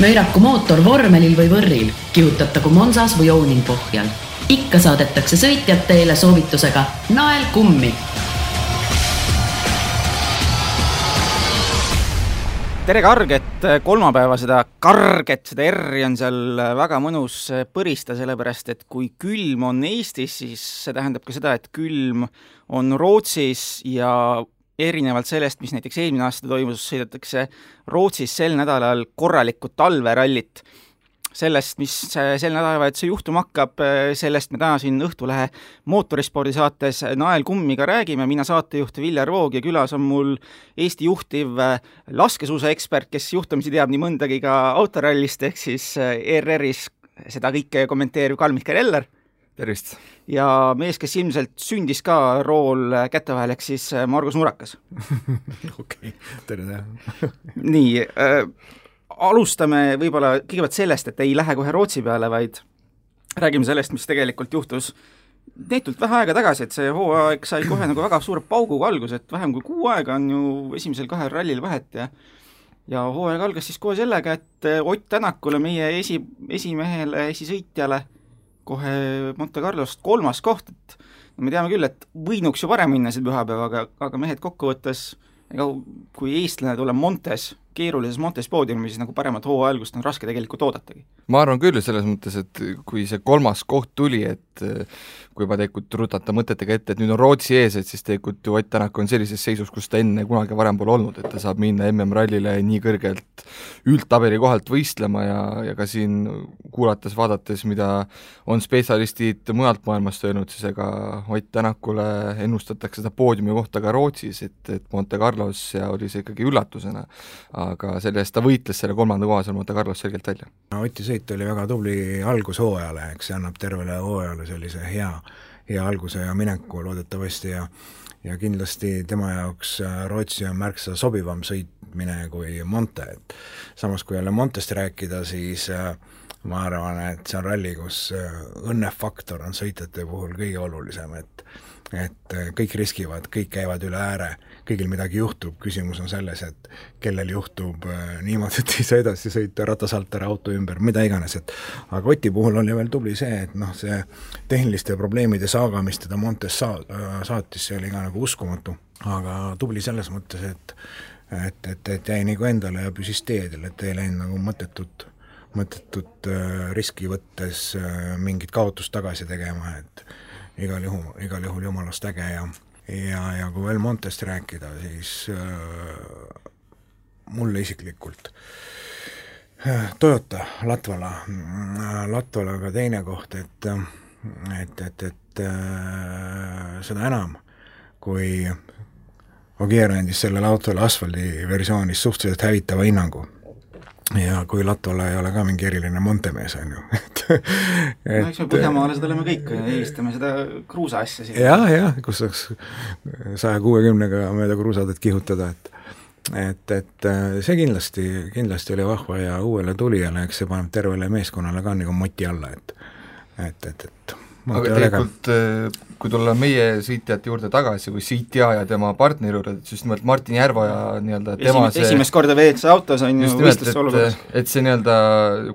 möiraku mootor vormelil või võrril, kihutatagu Monsas või Ounin pohjal. ikka saadetakse sõitjad teele soovitusega nael kummi tere karget kolmapäeva, seda karget, seda R-i on seal väga mõnus põrista, sellepärast et kui külm on Eestis, siis see tähendab ka seda, et külm on Rootsis ja erinevalt sellest, mis näiteks eelmine aasta toimus, sõidetakse Rootsis sel nädalal korralikku talverallit. sellest, mis sel nädalavahetusel juhtuma hakkab, sellest me täna siin Õhtulehe mootorispordi saates Nael Kummiga räägime, mina saatejuht Viljar Voog ja külas on mul Eesti juhtiv laskesuusaekspert, kes juhtumisi teab nii mõndagi ka autorallist, ehk siis ERR-is seda kõike kommenteeriv Karl-Mihkel Eller tervist! ja mees, kes ilmselt sündis ka rool käte vahel, ehk siis äh, Margus Murakas okei, tere tere nii äh,, alustame võib-olla kõigepealt sellest, et ei lähe kohe Rootsi peale, vaid räägime sellest, mis tegelikult juhtus neetult vähe aega tagasi, et see hooaeg sai kohe nagu väga suure pauguga alguse, et vähem kui kuu aega on ju esimesel kahel rallil vahet ja ja hooaeg algas siis kohe sellega, et Ott Tänakule, meie esi, esimehele, esisõitjale kohe Monte Carlost kolmas koht, et me teame küll, et võinuks ju varem minna sel pühapäevaga, aga mehed kokkuvõttes ega kui eestlane tuleb Montes, keerulises Montes poodiumis, nagu paremat hooaja algust on raske tegelikult oodatagi. ma arvan küll, selles mõttes, et kui see kolmas koht tuli, et kui juba tegelikult rutata mõtetega ette, et nüüd on Rootsi ees, et siis tegelikult ju Ott Tänak on sellises seisus, kus ta enne kunagi varem pole olnud, et ta saab minna MM-rallile nii kõrgelt üldtabeli kohalt võistlema ja, ja ka siin kuulates, vaadates, mida on spetsialistid mujalt maailmast öelnud, siis ega Ott Tänakule ennustatakse seda poodiumi kohta ka Rootsis, et, et Monte Carlos ja oli see ikkagi üllatusena. Aga selle eest ta võitles selle kolmanda koha seal Monte Carlos selgelt välja. Oti sõit oli väga tubli algus hooajale, eks see annab tervele hooajale sellise hea hea alguse ja mineku loodetavasti ja ja kindlasti tema jaoks äh, Rootsi on märksa sobivam sõitmine kui Monte, et samas kui jälle Montest rääkida, siis äh, ma arvan, et see on ralli, kus äh, õnnefaktor on sõitjate puhul kõige olulisem, et et kõik riskivad, kõik käivad üle ääre kõigil midagi juhtub, küsimus on selles, et kellel juhtub äh, niimoodi, et ei saa edasi sõita ratas alt ära auto ümber, mida iganes, et aga Oti puhul oli veel tubli see, et noh, see tehniliste probleemide saaga, mis teda Montes saa-, äh, saatis, see oli ka nagu uskumatu, aga tubli selles mõttes, et et, et, et jäi nagu endale ja püsis teedel, et ei läinud nagu mõttetut, mõttetut äh, riski võttes mingit kaotust tagasi tegema, et igal juhul, igal juhul jumalast äge ja ja, ja kui veel Montest rääkida, siis äh, mulle isiklikult äh, Toyota, Latvala äh,, Latvalaga teine koht, et et, et, et äh, seda enam, kui Ogier andis sellele autole asfaldi versioonis suhteliselt hävitava hinnangu ja kui Latvala ei ole ka mingi eriline Montemees, on ju, et no eks me põhjamaalased oleme kõik, eelistame seda kruusa asja siin. jah, jah, kus saaks saja kuuekümnega mööda kruusateed kihutada, et et, et äh, see kindlasti, kindlasti oli vahva ja uuele tulijale, eks see paneb tervele meeskonnale ka nagu moti alla, et et, et, et aga tegelikult äh, kui tulla meie sõitjate juurde tagasi või sõitja ja tema partneri juurde, et just nimelt Martin Järveoja nii-öelda tema Esim, see esimest korda WRC autos on ju võistluste olukorras. et see nii-öelda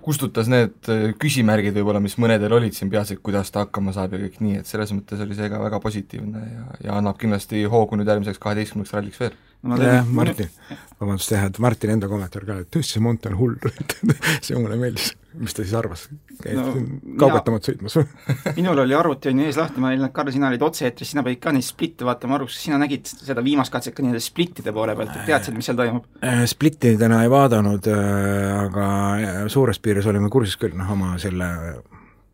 kustutas need küsimärgid võib-olla, mis mõnedel olid siin peas, et kuidas ta hakkama saab ja kõik nii, et selles mõttes oli see ka väga positiivne ja, ja annab kindlasti hoogu nüüd järgmiseks kaheteistkümneks ralliks veel. Jah, Martin, vabandust jah, et Martin enda kommentaar ka, et tõesti, see Monte on hull see mulle meeldis mis ta siis arvas? käis no, kaubatamat sõitmas või minul oli arvuti on ju ees lahti, ma olin, Karl, sina olid otse-eetris, sina pidid ka neid splitte vaatama, Margus, kas sina nägid seda viimast katset ka nii-öelda splittide poole pealt, et teadsid, mis seal toimub? Äh, splittidena ei vaadanud, äh, aga äh, suures piires olime kursis küll, noh, oma selle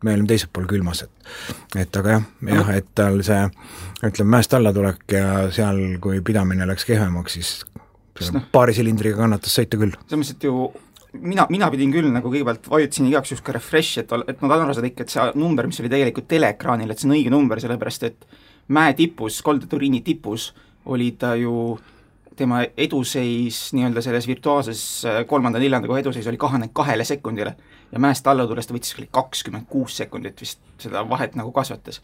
me olime teisel pool külmas, et et aga jah, jah, et tal see ütleme, mäest allatulek ja seal, kui pidamine läks kehvemaks, siis no, paari silindriga kannatas sõita küll. selles mõttes, et ju mina, mina pidin küll nagu kõigepealt vajutasin igaks juhuks ka refresh, et, et nad aru saada ikka, et see number, mis oli tegelikult teleekraanil, et see on õige number, sellepärast et mäe tipus, Kolde Turini tipus oli ta ju, tema eduseis nii-öelda selles virtuaalses kolmanda-neljanda koha eduseis oli kahanenud kahele sekundile ja mäest alla tulles ta võttis kakskümmend kuus sekundit vist seda vahet nagu kasvatas.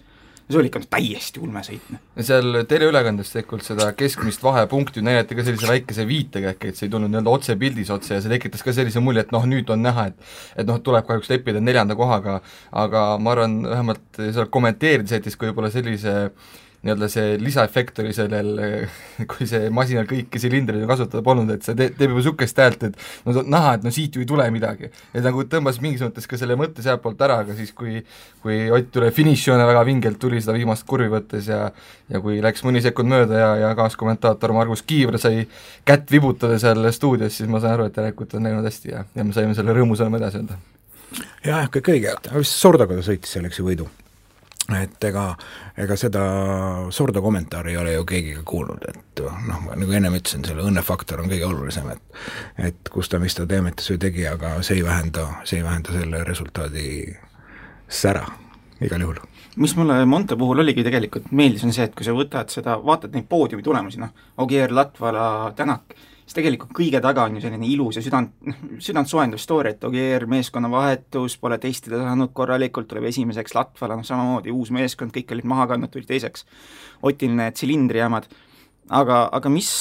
see oli ikka täiesti ulme sõit. Noh. seal teleülekandes tegelikult seda keskmist vahepunkti näidati ka sellise väikese viitega, ehk et see ei tulnud nii-öelda otsepildis otse ja see tekitas ka sellise mulje, et noh, nüüd on näha, et et noh, tuleb kahjuks leppida neljanda kohaga, aga ma arvan, vähemalt seal kommenteerides jättis ka võib-olla sellise äh, nii-öelda see lisaefekt oli sellel, kui see masinal kõiki silindreid kasutada polnud, et see te-, teeb juba niisugust häält, et no näha, et no siit ju ei tule midagi. et nagu tõmbas mingis mõttes ka selle mõtte sealtpoolt ära, aga siis kui kui Ott üle finišijoone väga vingelt tuli seda viimast kurvi võttes ja ja kui läks mõni sekund mööda ja, ja kaaskommentaator Margus Kiivre sai kätt vibutada seal stuudios, siis ma sain aru, et järelikult on läinud hästi ja, ja me saime selle rõõmusõnumi edasi anda. jah, kõik õige, vist Sordoga ta sõitis selleks ju võidu et ega, ega seda Sordo kommentaari ei ole ju keegi ka kuulnud, et noh, nagu ennem ütlesin, selle õnnefaktor on kõige olulisem, et et kus ta, mis ta toimetas või tegi, aga see ei vähenda, see ei vähenda selle resultaadi sära igal juhul. mis mulle Monte puhul oligi tegelikult meeldis, on see, et kui sa võtad seda, vaatad neid poodiumi tulemusi, noh, Ogier, Latvala, Tänak, siis tegelikult kõige taga on ju selline ilus ja südant, noh, südantsoojendav story, et Ogier meeskonna vahetus, pole testida saanud korralikult, tuleb esimeseks Latvala, noh samamoodi uus meeskond, kõik olid maha kandnud, tuli teiseks. Otil need silindrijämad, aga, aga mis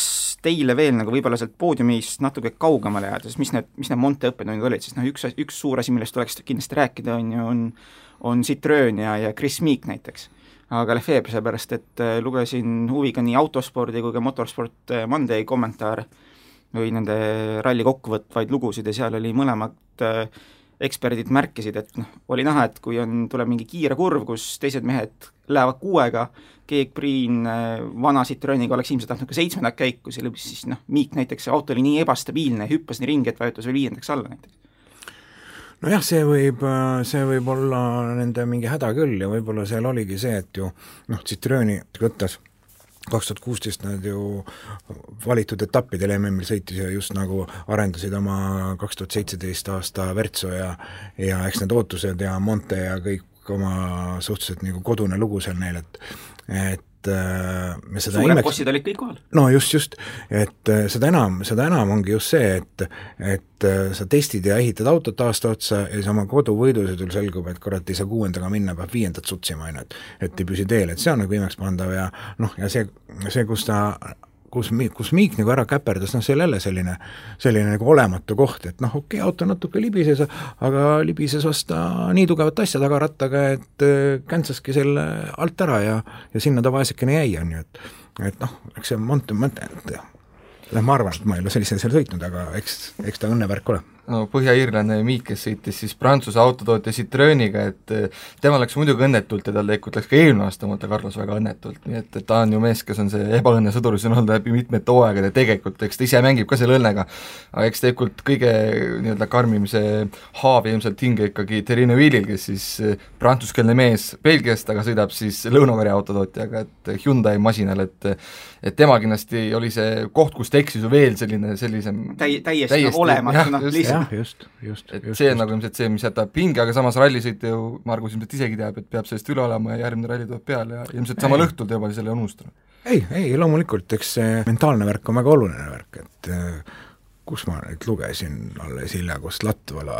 teile veel nagu võib-olla sealt poodiumist natuke kaugemale jääda, siis mis need, mis need Monte õppetunnid olid, sest noh, üks, üks suur asi, millest tuleks kindlasti rääkida, on ju, on on Citroen ja, ja Chris Meek näiteks aga Lefebvre, seepärast et äh, lugesin huviga nii autospordi kui ka Motorsport äh, Monday kommentaare või nende ralli kokkuvõtvaid lugusid ja seal oli mõlemad äh, eksperdid märkisid, et noh, oli näha, et kui on, tuleb mingi kiire kurv, kus teised mehed lähevad kuuega, Geek Priin äh, vana Citroeniga oleks ilmselt tahtnud ka seitsmendat käiku, selle siis noh, Miik näiteks, auto oli nii ebastabiilne, hüppas nii ringi, et vajutas veel viiendaks alla näiteks. Nojah, see võib, äh, see võib olla nende mingi häda küll ja võib-olla seal oligi see, et ju noh, Citroeni võttes kaks tuhat kuusteist nad ju valitud etappidel MM-il sõitis ja just nagu arendasid oma kaks tuhat seitseteist aasta Vertso ja ja eks need ootused ja Monte ja kõik oma suhteliselt nagu kodune lugu seal neil, et et et äh, me seda suured imeks... bossid olid kõik kohal. no just, just, et äh, seda enam, seda enam ongi just see, et et äh, sa testid ja ehitad autot aasta otsa ja siis oma koduvõidusõidul selgub, et kurat, ei saa kuuendaga minna, peab viiendat sutsima, on ju, et et ei püsi teel, et see on nagu imekspandav ja noh, ja see, see, kus ta kus kus Miik nagu ära käperdas, noh see oli jälle selline, selline nagu olematu koht, et noh, okei okay,, auto natuke libises, aga libises vasta nii tugevat asja tagarattaga, et äh, käntsaski selle alt ära ja ja sinna ta vaesekene jäi, on ju, et et noh, eks see mõte, et noh, ma arvan, et ma ei ole sellisel seal sõitnud, aga eks, eks ta õnnevärk ole no põhja-iirlane Miik, kes sõitis siis Prantsuse autotootja Citroeniga, et eh, tema läks muidugi õnnetult ja tal tegelikult läks ka eelmine aasta Monte Carlos väga õnnetult, nii et, et ta on ju mees, kes on see ebaõnne sõdur, see on olnud läbi mitmete hooaegade tegelikult, eks ta ise mängib ka selle õnnega, aga eks tegelikult kõige nii-öelda karmim see haav ilmselt hinge ikkagi Terine Wheelil, kes siis eh, prantsuskeelne mees Belgiast, aga sõidab siis Lõuna-Korea autotootjaga, et Hyundai masinal, et et tema kindlasti oli see koht, kus ta eksis ju veel selline, sellisem täi-, täiesti, täiesti olematu, noh lihtsalt jah, just, just. et just, see on nagu ilmselt see, mis jätab pinge, aga samas rallisõitja ju, Margus ilmselt isegi teab, et peab sellest üle olema ja järgmine ralli tuleb peale ja ilmselt samal õhtul ta juba selle unustanud. ei, ei loomulikult, eks see mentaalne värk on väga oluline värk, et äh, kus ma nüüd lugesin alles hilja, kus Latvala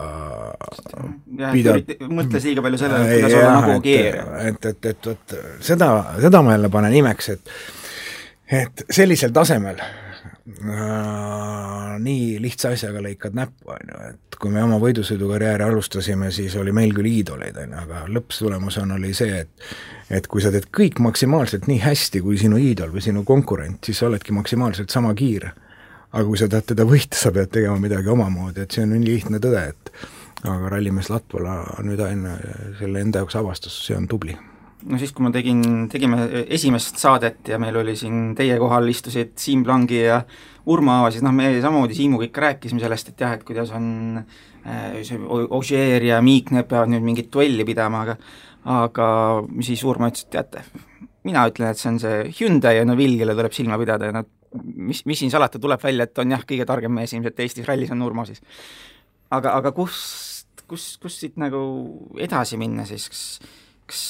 pidab... mõtles liiga palju sellele, et kuidas olla nagu Geer. et, et, et vot seda, seda ma jälle panen imeks, et et sellisel tasemel äh, nii lihtsa asjaga lõikad näppu, on ju, et kui me oma võidusõidukarjääri alustasime, siis oli meil küll iidoleid, on ju, aga lõpptulemusena oli see, et et kui sa teed kõik maksimaalselt nii hästi, kui sinu iidol või sinu konkurent, siis sa oledki maksimaalselt sama kiire. aga kui sa tahad teda võita, sa pead tegema midagi omamoodi, et see on nii lihtne tõde, et aga rallimees Latvala nüüd aina selle enda jaoks avastas, see on tubli no siis, kui ma tegin, tegime esimest saadet ja meil oli siin teie kohal istusid Siim Plangi ja Urmo Aava, siis noh, me samamoodi Siimuga ikka rääkisime sellest, et jah, et kuidas on äh, see Ožeer ja Miikne peavad nüüd mingit duelli pidama, aga aga siis Urmo ütles, et teate, mina ütlen, et see on see Hyundai ja Neville, kelle tuleb silma pidada ja noh, mis, mis siin salata, tuleb välja, et on jah, kõige targem mees ilmselt Eestis rallis on Urmo siis. aga, aga kust, kus, kus siit nagu edasi minna siis, kas, kas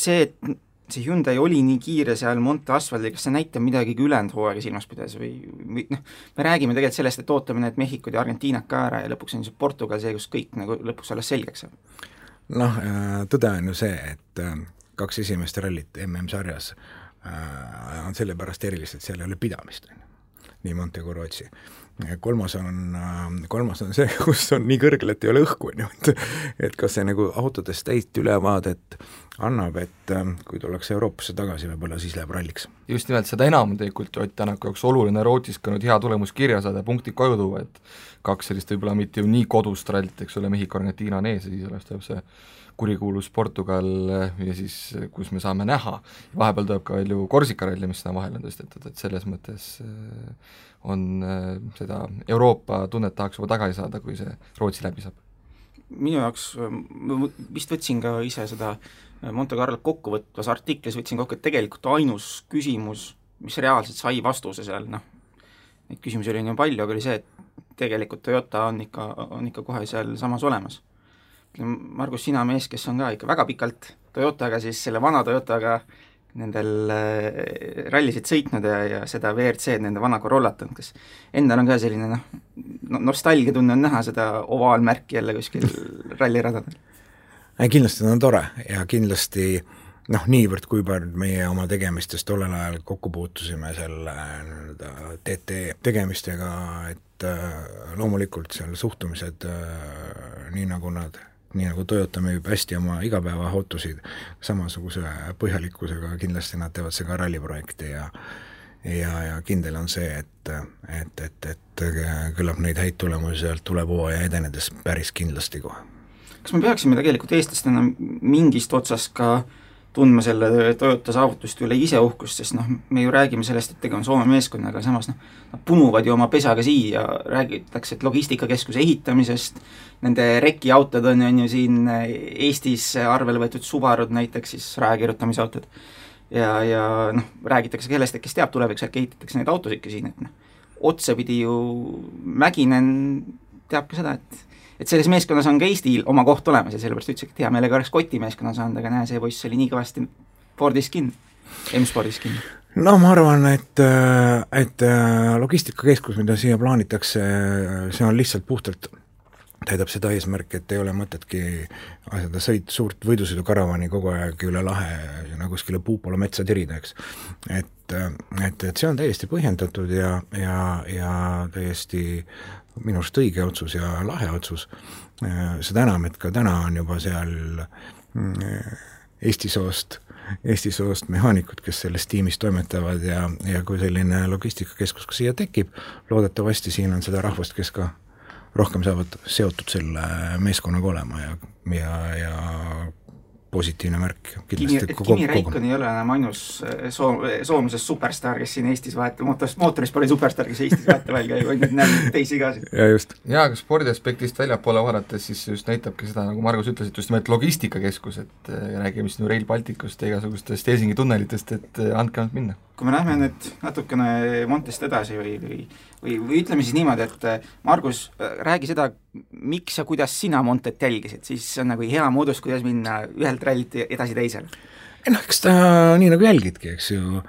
see, et see Hyundai oli nii kiire seal Monte asfaldil, kas see näitab midagi ka ülejäänud hooaega silmas pidades või, või noh, me räägime tegelikult sellest, et ootame need Mehhikod ja Argentiinad ka ära ja lõpuks on see Portugal see, kus kõik nagu lõpuks alles selgeks saab? noh, äh, tõde on ju see, et äh, kaks esimest rallit MM-sarjas äh, on sellepärast erilised, seal ei ole pidamist, on ju. nii Montego Rootsi kolmas on, kolmas on see, kus on nii kõrgel, et ei ole õhku, on ju, et et kas see nagu autodest täit ülevaadet annab, et ähm, kui tullakse Euroopasse tagasi, võib-olla siis läheb ralliks. just nimelt, seda enam tegelikult Ott Tänaku jaoks oluline Rootsis ka nüüd hea tulemus kirja saada ja punktid koju tuua, et kaks sellist võib-olla mitte ju nii kodust rallit, eks ole, Mehhiko, Argentiina on ees ja siis alles tuleb see kurikuulus Portugal ja siis, kus me saame näha, vahepeal tuleb ka veel ju Korsika ralli, mis sinna vahele on tõstetud, et selles mõttes äh, on seda Euroopa tunnet tahaks juba tagasi saada, kui see Rootsi läbi saab. minu jaoks, ma vist võtsin ka ise seda Monte Carlo kokkuvõtvas artiklis võtsin kokku, et tegelikult ainus küsimus, mis reaalselt sai vastuse seal, noh, neid küsimusi oli nii palju, aga oli see, et tegelikult Toyota on ikka, on ikka kohe sealsamas olemas Margus, sina mees, kes on ka ikka väga pikalt Toyotaga, siis selle vana Toyotaga nendel äh, rallisid sõitnud ja, ja seda WRC-d, nende vana Corollat on, kas endal on ka selline noh, nostalgiatunne on näha seda ovaalmärki jälle kuskil ralliradadel? kindlasti on tore ja kindlasti noh, niivõrd, kuivõrd meie oma tegemistes tollel ajal kokku puutusime selle nii-öelda TT tegemistega, et äh, loomulikult seal suhtumised äh, nii, nagu nad nii nagu Toyota müüb hästi oma igapäevaautosid, samasuguse põhjalikkusega kindlasti nad teevad seda ralliprojekti ja ja, ja kindel on see, et, et, et, et küllap neid häid tulemusi sealt tuleb hooaja edenedes päris kindlasti kohe. kas me peaksime tegelikult eestlastena mingist otsast ka äh, tundma selle Toyota saavutuste üle ise uhkust, sest noh, me ju räägime sellest, et tegu on Soome meeskonnaga, samas noh, nad punuvad ju oma pesaga siia, räägitakse, et logistikakeskuse ehitamisest, nende rekiautod on, on ju siin Eestis arvele võetud Subarud näiteks, siis rajakirjutamisautod, ja, ja noh, räägitakse sellest, et kes teab, tulevikus äkki ehitatakse neid autosid ikka siin, et noh, otsapidi ju Mäkinen teab ka seda, et et selles meeskonnas on ka Eestil oma koht olemas ja sellepärast ütlesin, et hea meelega oleks Koti meeskonna saanud, aga näe, see poiss oli nii kõvasti Fordis kinni, M-spordis kinni. noh, ma arvan, et, et logistikakeskus, mida siia plaanitakse, see on lihtsalt puhtalt täidab seda eesmärki, et ei ole mõtetki asjada sõit, suurt võidusõidukaravani kogu aeg üle lahe sinna kuskile Puupola metsa tirida, eks. et, et, et see on täiesti põhjendatud ja, ja, ja täiesti minu arust õige otsus ja lahe otsus, seda enam, et ka täna on juba seal mm, Eesti soost, Eesti soost mehaanikud, kes selles tiimis toimetavad ja, ja kui selline logistikakeskus ka siia tekib, loodetavasti siin on seda rahvast, kes ka rohkem saavad seotud selle meeskonnaga olema ja, ja, ja positiivne märk kindlasti. Kimi, Kimi Räikkönen ei ole enam ainus eh, soom-, soomlasest superstaar, kes siin Eestis vahet-, mootoris, mootorispordi superstaar, kes Eestis vahetevahel käib, vaid nüüd näeb teisi ka siin. ja just. jaa, aga spordi aspektist väljapoole vaadates siis just näitabki seda, nagu Margus ütles, et just nimelt logistikakeskus, et äh, räägime siin ju Rail Balticust ja igasugustest Helsingi tunnelitest, et äh, andke ainult minna. Kui me lähme nüüd natukene Montest edasi või, või või, või ütleme siis niimoodi, et äh, Margus, äh, räägi seda, miks ja kuidas sina Montet jälgisid, siis see on nagu hea moodus, kuidas minna ühelt rallilt edasi teisele. noh, eks ta nii nagu jälgidki, eks ju,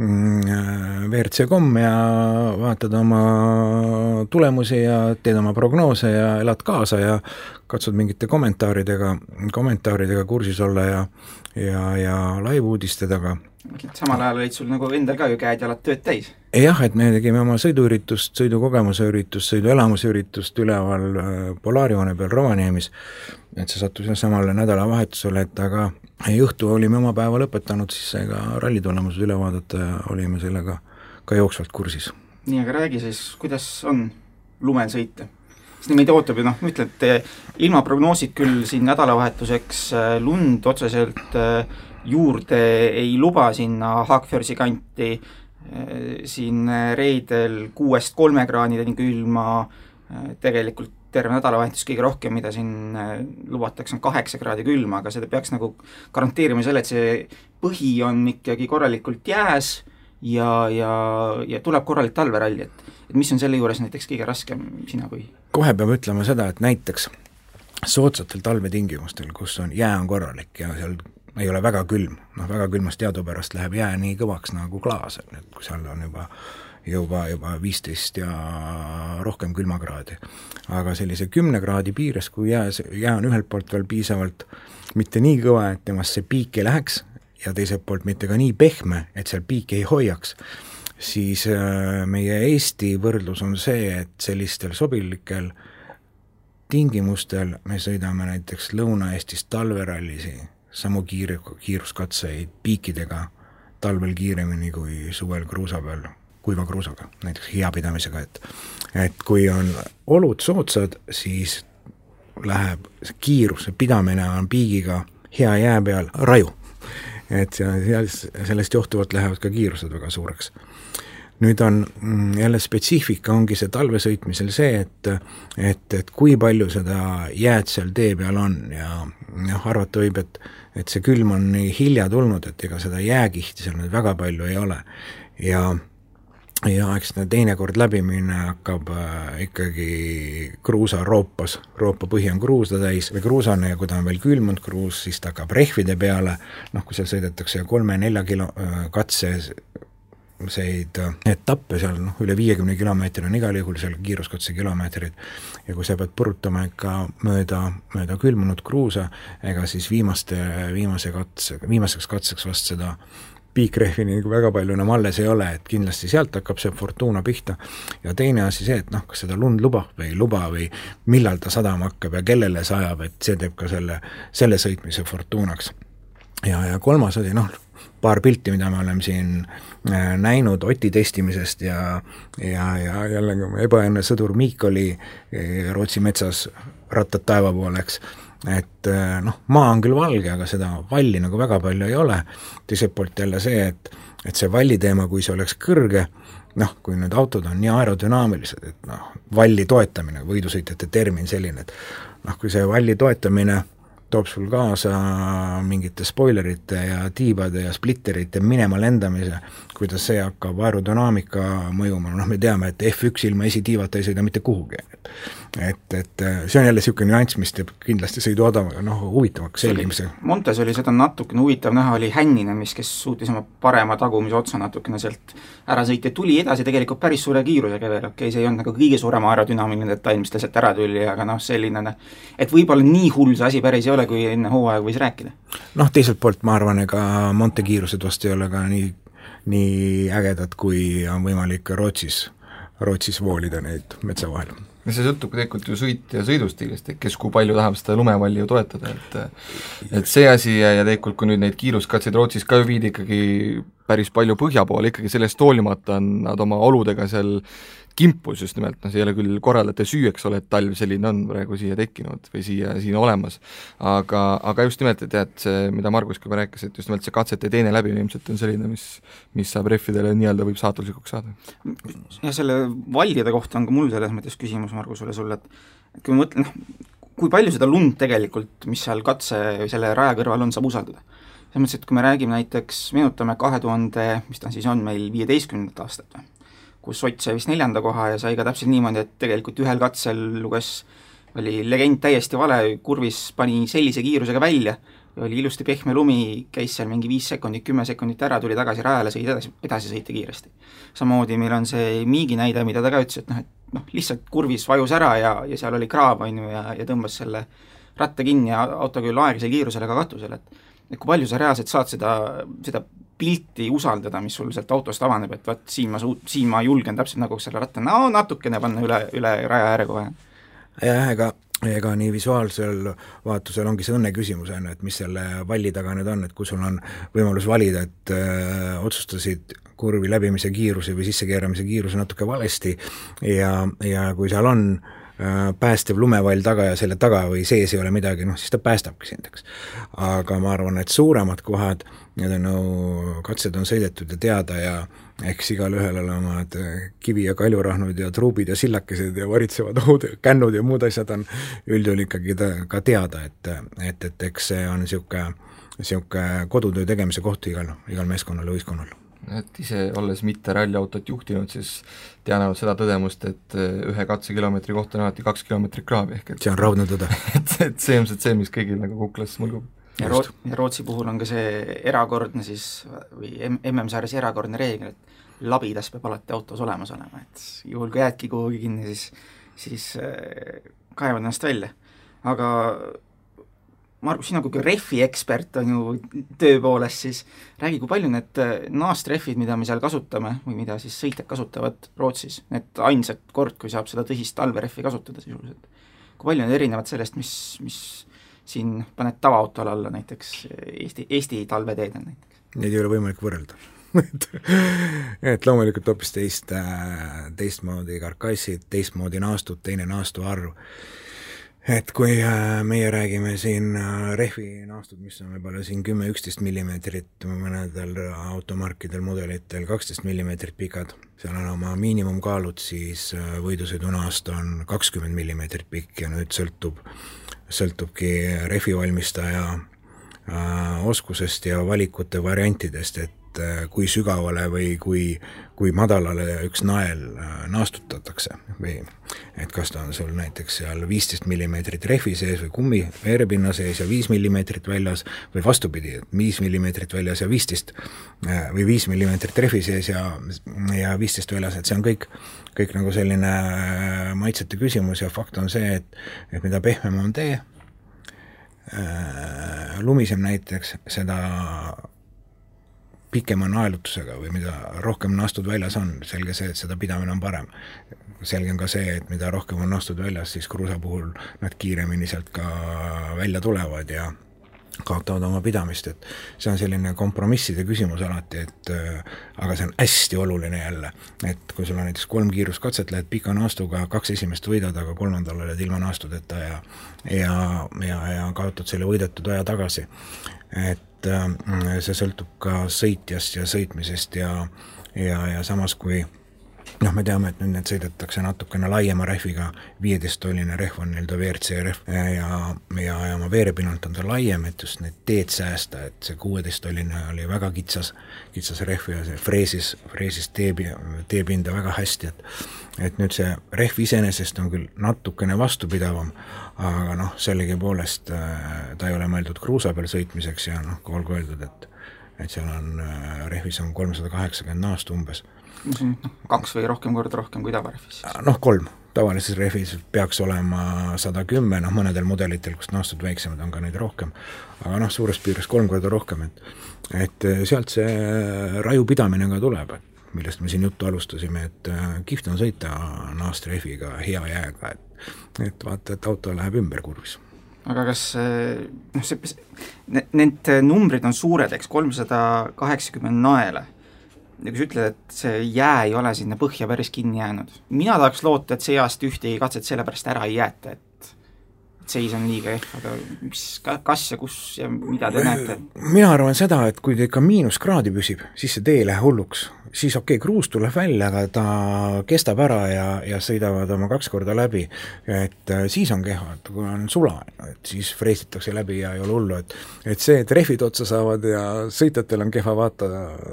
WRC.com ja vaatad oma tulemusi ja teed oma prognoose ja elad kaasa ja katsud mingite kommentaaridega, kommentaaridega kursis olla ja ja, ja live-uudiste taga samal ajal olid sul nagu endal ka ju käed-jalad tööd täis? jah, et me tegime oma sõiduüritust, sõidukogemuse üritust, sõiduelamuse üritust üleval äh, Polaarjoone peal Rovaniemis, et see sattus jah samale nädalavahetusele, et aga õhtu olime oma päeva lõpetanud, siis sai ka rallitulemused üle vaadata ja olime sellega ka jooksvalt kursis. nii, aga räägi siis, kuidas on lumel sõita? sest meid ootab ju noh, ma ütlen, et ilma prognoosid küll siin nädalavahetuseks äh, lund otseselt äh, juurde ei luba sinna Haagfjörsi kanti, siin reedel kuuest kolme kraadini külma, tegelikult terve nädalavahetus kõige rohkem, mida siin lubatakse, on kaheksa kraadi külma, aga seda peaks nagu garanteerima selle, et see põhi on ikkagi korralikult jääs ja, ja, ja tuleb korralik talveralli, et et mis on selle juures näiteks kõige raskem, sina kui? kohe peab ütlema seda, et näiteks soodsatel talvetingimustel, kus on, jää on korralik ja seal ei ole väga külm, noh väga külmast teadupärast läheb jää nii kõvaks nagu klaas, et nüüd kui seal on juba juba, juba viisteist ja rohkem külmakraadi. aga sellise kümne kraadi piires, kui jää, jää on ühelt poolt veel piisavalt mitte nii kõva, et temast see piik ei läheks, ja teiselt poolt mitte ka nii pehme, et seal piiki ei hoiaks, siis äh, meie Eesti võrdlus on see, et sellistel sobilikel tingimustel me sõidame näiteks Lõuna-Eestis talverallisi, samu kiire, kiiruskatseid piikidega talvel kiiremini kui suvel kruusa peal, kuiva kruusaga, näiteks hiapidamisega, et et kui on olud soodsad, siis läheb see kiirus, see pidamine on piigiga hea jää peal raju. et seal, sellest johtuvalt lähevad ka kiirused väga suureks. nüüd on mm, jälle spetsiifika, ongi see talve sõitmisel see, et et, et kui palju seda jääd seal tee peal on ja noh, arvata võib, et et see külm on nii hilja tulnud, et ega seda jääkihti seal nüüd väga palju ei ole. ja ja eks teinekord läbimine hakkab äh, ikkagi kruusa roopas, roopa põhi on kruusa täis. Või kruusane ja kui ta on veel külmunud kruus, siis ta hakkab rehvide peale, noh, kui seal sõidetakse kolme-nelja kilo äh, katseseid äh, etappe seal, noh, üle viiekümne kilomeetri on igal juhul seal kiiruskatse kilomeetrid, ja kui sa pead purutama ikka mööda, mööda külmunud kruusa, ega siis viimaste, viimase katse, viimaseks katseks vast seda piikrehvini nagu väga palju enam alles ei ole, et kindlasti sealt hakkab see fortuuna pihta. ja teine asi see, et noh, kas seda lund lubab või ei luba või millal ta sadama hakkab ja kellele sajab, et see teeb ka selle, selle sõitmise fortuunaks. ja, ja kolmas asi, noh, paar pilti, mida me oleme siin äh, näinud Oti testimisest ja ja, ja jällegi ebaõnne sõdur Miik oli äh, Rootsi metsas rattad taeva poole, eks et eh, noh, maa on küll valge, aga seda valli nagu väga palju ei ole, teiselt poolt jälle see, et et see valli teema, kui see oleks kõrge, noh, kui need autod on nii aerodünaamilised, et noh, valli toetamine, võidusõitjate termin selline, et noh, kui see valli toetamine toob sul kaasa mingite spoilerite ja tiibade ja splitterite minema lendamise, kuidas see hakkab aerodünaamika mõjuma, noh me teame, et F1 ilma esitiivata ei sõida mitte kuhugi. et, et see on jälle niisugune nüanss, mis teeb kindlasti sõidu odav, noh huvitavaks selgimise. Montes oli seda natukene huvitav näha, oli Hänninen, mis, kes suutis oma parema tagumise otsa natukene sealt ära sõita tuli edasi tegelikult päris suure kiirusega veel, okei okay,, see ei olnud nagu kõige suurem aerodünaamiline detail, mis ta sealt ära tuli, aga noh, selline et võib-olla nii hull see asi päris ei ole, kui enne hooaega võis rääkida. noh, teiselt poolt ma arvan, ega Monte kiirused vast ei ole ka nii, nii ägedad, kui on võimalik Rootsis, Rootsis voolida neid metsa vahel. No see sõltub tegelikult ju sõitja sõidustiilist, et kes kui palju tahab seda lumevalli ju toetada, et et see asi ja, ja tegelikult kui nüüd neid kiiruskatseid Rootsis ka ju viidi ikkagi päris palju põhja poole, ikkagi sellest hoolimata on nad oma oludega seal kimpus just nimelt, noh, see ei ole küll korraldajate süü, eks ole, et talv selline on praegu siia tekkinud või siia, siin olemas, aga, aga just nimelt, et jah, et see, mida Margus ka juba rääkis, et just nimelt see katsete teine läbimine ilmselt on selline, mis mis saab rehvidele nii-öelda, võib saatuslikuks saada. ja selle vallide kohta on ka mul selles mõttes küsimus, Margusele sulle, et et kui ma mõtlen, noh, kui palju seda lund tegelikult, mis seal katse või selle raja kõrval on, saab usaldada? selles mõttes, et kui me räägime näiteks, meenutame kahe tuhande, mis ta siis on meil, viieteistkümnendat aastat või kus Ott sai vist neljanda koha ja sai ka täpselt niimoodi, et tegelikult ühel katsel luges, oli legend täiesti vale, kurvis pani sellise kiirusega välja, oli ilusti pehme lumi, käis seal mingi viis sekundit, kümme sekundit ära, tuli tagasi rajale, sõi edasi, edasi sõita kiiresti. samamoodi meil on see Miigi näide, mida ta ka ütles, et noh, et noh, lihtsalt kurvis vajus ära ja, ja seal oli kraav, on ju, ja, ja tõmbas selle ratta kinni ja auto küll aeglasel kiirusel, aga katusel, et et kui palju sa reaalselt saad seda, seda pilti usaldada, mis sul sealt autost avaneb, et vot siin ma su-, siin ma julgen täpselt nagu selle ratta no natukene panna üle, üle raja ääre kohe. jah, ega ega nii visuaalsel vaatusel ongi see õnne küsimus, on ju, et mis selle valli taga nüüd on, et kui sul on võimalus valida, et öö, äh, otsustasid kurvi läbimise kiiruse või sissekeeramise kiiruse natuke valesti ja, ja kui seal on Äh, päästev lumevall taga ja selle taga või sees ei ole midagi, noh siis ta päästabki sind, eks. aga ma arvan, et suuremad kohad, need on no katsed on sõidetud ja teada ja eks igalühel ole omad äh, kivi- ja kaljurahnud ja truubid ja sillakesed ja varitsevad ohud kännud ja muud asjad on. Üldjuhul ikkagi ta, ka teada, et, et, et eks see on niisugune, niisugune kodutöö tegemise koht igal, igal meeskonnal ja võistkonnal et ise olles mitte ralliautot juhtinud, siis tean ainult seda tõdemust, et eh, ühe katsekilomeetri kohta on alati kaks kilomeetrit kraavi, ehk et see on raudne tõde. Et, et see ilmselt see, mis kõigil nagu kuklas mulgub. Ja Root-, ja Rootsi puhul on ka see erakordne siis, või MM-sarjas erakordne reegel, et labidas peab alati autos olemas olema, et juhul, kui jäädki kuhugi kinni, siis siis äh, kaevad ennast välja. aga Margus, sina kui rehvi ekspert on ju töö poolest, siis räägi, kui palju need äh, naastrehvid, mida me seal kasutame või mida siis sõitjad kasutavad Rootsis, need ainsad kord, kui saab seda tõsist talverehvi kasutada sisuliselt, kui palju need erinevad sellest, mis, mis siin paned tavaautole alla näiteks Eesti, Eesti talveteedel näiteks? Neid ei ole võimalik võrrelda et, et loomulikult hoopis teist, teistmoodi karkassid, teistmoodi naastud, teine naastu arv et kui äh, meie räägime siin äh, rehvi naastud, mis on võib-olla siin kümme, üksteist millimeetrit, mõnedel automarkidel, mudelitel kaksteist millimeetrit pikad, seal on oma miinimumkaalud, siis äh, võidusõidunaast on kakskümmend millimeetrit pikk ja nüüd sõltub, sõltubki rehvi valmistaja oskusest ja valikute variantidest, et et äh, kui sügavale või kui, kui madalale üks nael äh, naastutatakse või et kas ta on sul näiteks seal viisteist millimeetrit rehvi sees või kummi veerepinna sees ja viis millimeetrit väljas või vastupidi, et viis millimeetrit väljas ja viisteist äh, või viis millimeetrit rehvi sees ja, ja viisteist väljas, et see on kõik, kõik nagu selline maitsete küsimus ja fakt on see, et, et mida pehmem on tee, lumisem näiteks, seda pikema naelutusega või mida rohkem naastud väljas on, selge see, et seda pidamine on parem. selge on ka see, et mida rohkem on naastud väljas, siis kruusa puhul nad kiiremini sealt ka välja tulevad ja kaotavad oma pidamist, et see on selline kompromisside küsimus alati, et aga see on hästi oluline jälle, et kui sul on näiteks kolm kiiruskatset, lähed pika naastuga, kaks esimest võidad, aga kolmandal oled ilma naastudeta ja ja, ja, ja kaotad selle võidetud aja tagasi. et et äh, see sõltub ka sõitjast ja sõitmisest ja, ja, ja samas kui noh, me teame, et nüüd need sõidetakse natukene laiema rehviga, viieteisttolline rehv on nii-öelda WRC rehv ja, ja, ja oma veerepinnalt on ta laiem, et just need teed säästa, et see kuueteisttolline oli väga kitsas, kitsas rehv ja see freesis, freesis teepi, teepinda väga hästi, et et nüüd see rehv iseenesest on küll natukene vastupidavam, aga noh, sellegipoolest äh, ta ei ole mõeldud kruusa peal sõitmiseks ja noh, olgu öeldud, et et seal on, äh, rehvis on kolmsada kaheksakümmend naastu umbes. noh, kaks või rohkem korda rohkem kui tavarehvis? noh, kolm, tavalises rehvis peaks olema sada kümme, noh mõnedel mudelitel, kus naastud väiksemad, on ka neid rohkem, aga noh, suures piires kolm korda rohkem, et et äh, sealt see raju pidamine ka tuleb, et millest me siin juttu alustasime, et kihvt on sõita naastrehviga hea jääga, et et vaata, et auto läheb ümber kurvis aga kas noh, see, need numbrid on suured, eks, kolmsada kaheksakümmend naela. ja kui sa ütled, et see jää ei ole sinna põhja päris kinni jäänud, mina tahaks loota, et see aasta ühtegi katset sellepärast ära ei jäeta, et et seis on liiga kehv, aga mis, kas ja kus ja mida te näete? mina arvan seda, et kui ta ikka miinuskraadi püsib, siis see tee ei lähe hulluks siis okei okay,, kruus tuleb välja, aga ta kestab ära ja, ja sõidavad oma kaks korda läbi. et äh, siis on kehva, et kui on sula, et siis freesitakse läbi ja ei ole hullu, et et see, et rehvid otsa saavad ja sõitjatel on kehva vaata,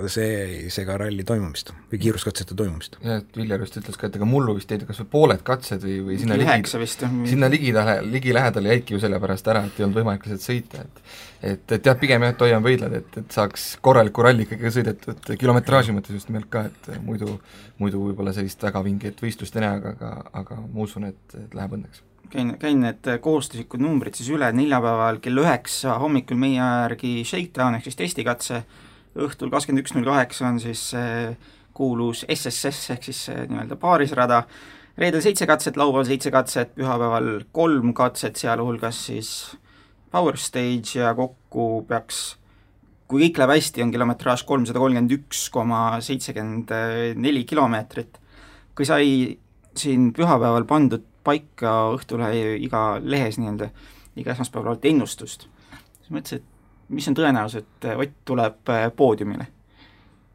see ei sega ralli toimumist või kiiruskatsete toimumist. jah, et Viljar just ütles ka, et ega mullu vist jäid kas või pooled katsed või, või sinna ligi, sinna ligilähe, ligilähedale jäidki ju sellepärast ära, et ei olnud võimalik lihtsalt sõita, et et, et jah, pigem jah, et hoiame võidlad, et, et saaks korralikku ralli ikkagi sõidetud kilometraaži mõttes just nimelt ka, et muidu, muidu võib-olla sellist väga vinget võistlust ei näe, aga, aga, aga ma usun, et, et läheb õnneks. käin, käin need kohustuslikud numbrid siis üle, neljapäeval kell üheksa hommikul meie aja järgi shakedown ehk siis testikatse, õhtul kakskümmend üks null kaheksa on siis kuulus SSS ehk siis nii-öelda paarisrada, reedel seitse katset, laupäeval seitse katset, pühapäeval kolm katset, sealhulgas siis Power Stage ja kokku peaks, kui kõik läheb hästi, on kilometraaž kolmsada kolmkümmend üks koma seitsekümmend neli kilomeetrit. kui sai siin pühapäeval pandud paika Õhtulehe iga lehes nii-öelda, iga esmaspäeval alati ennustust, siis mõtlesin, et mis on tõenäosus, et Ott tuleb äh, poodiumile.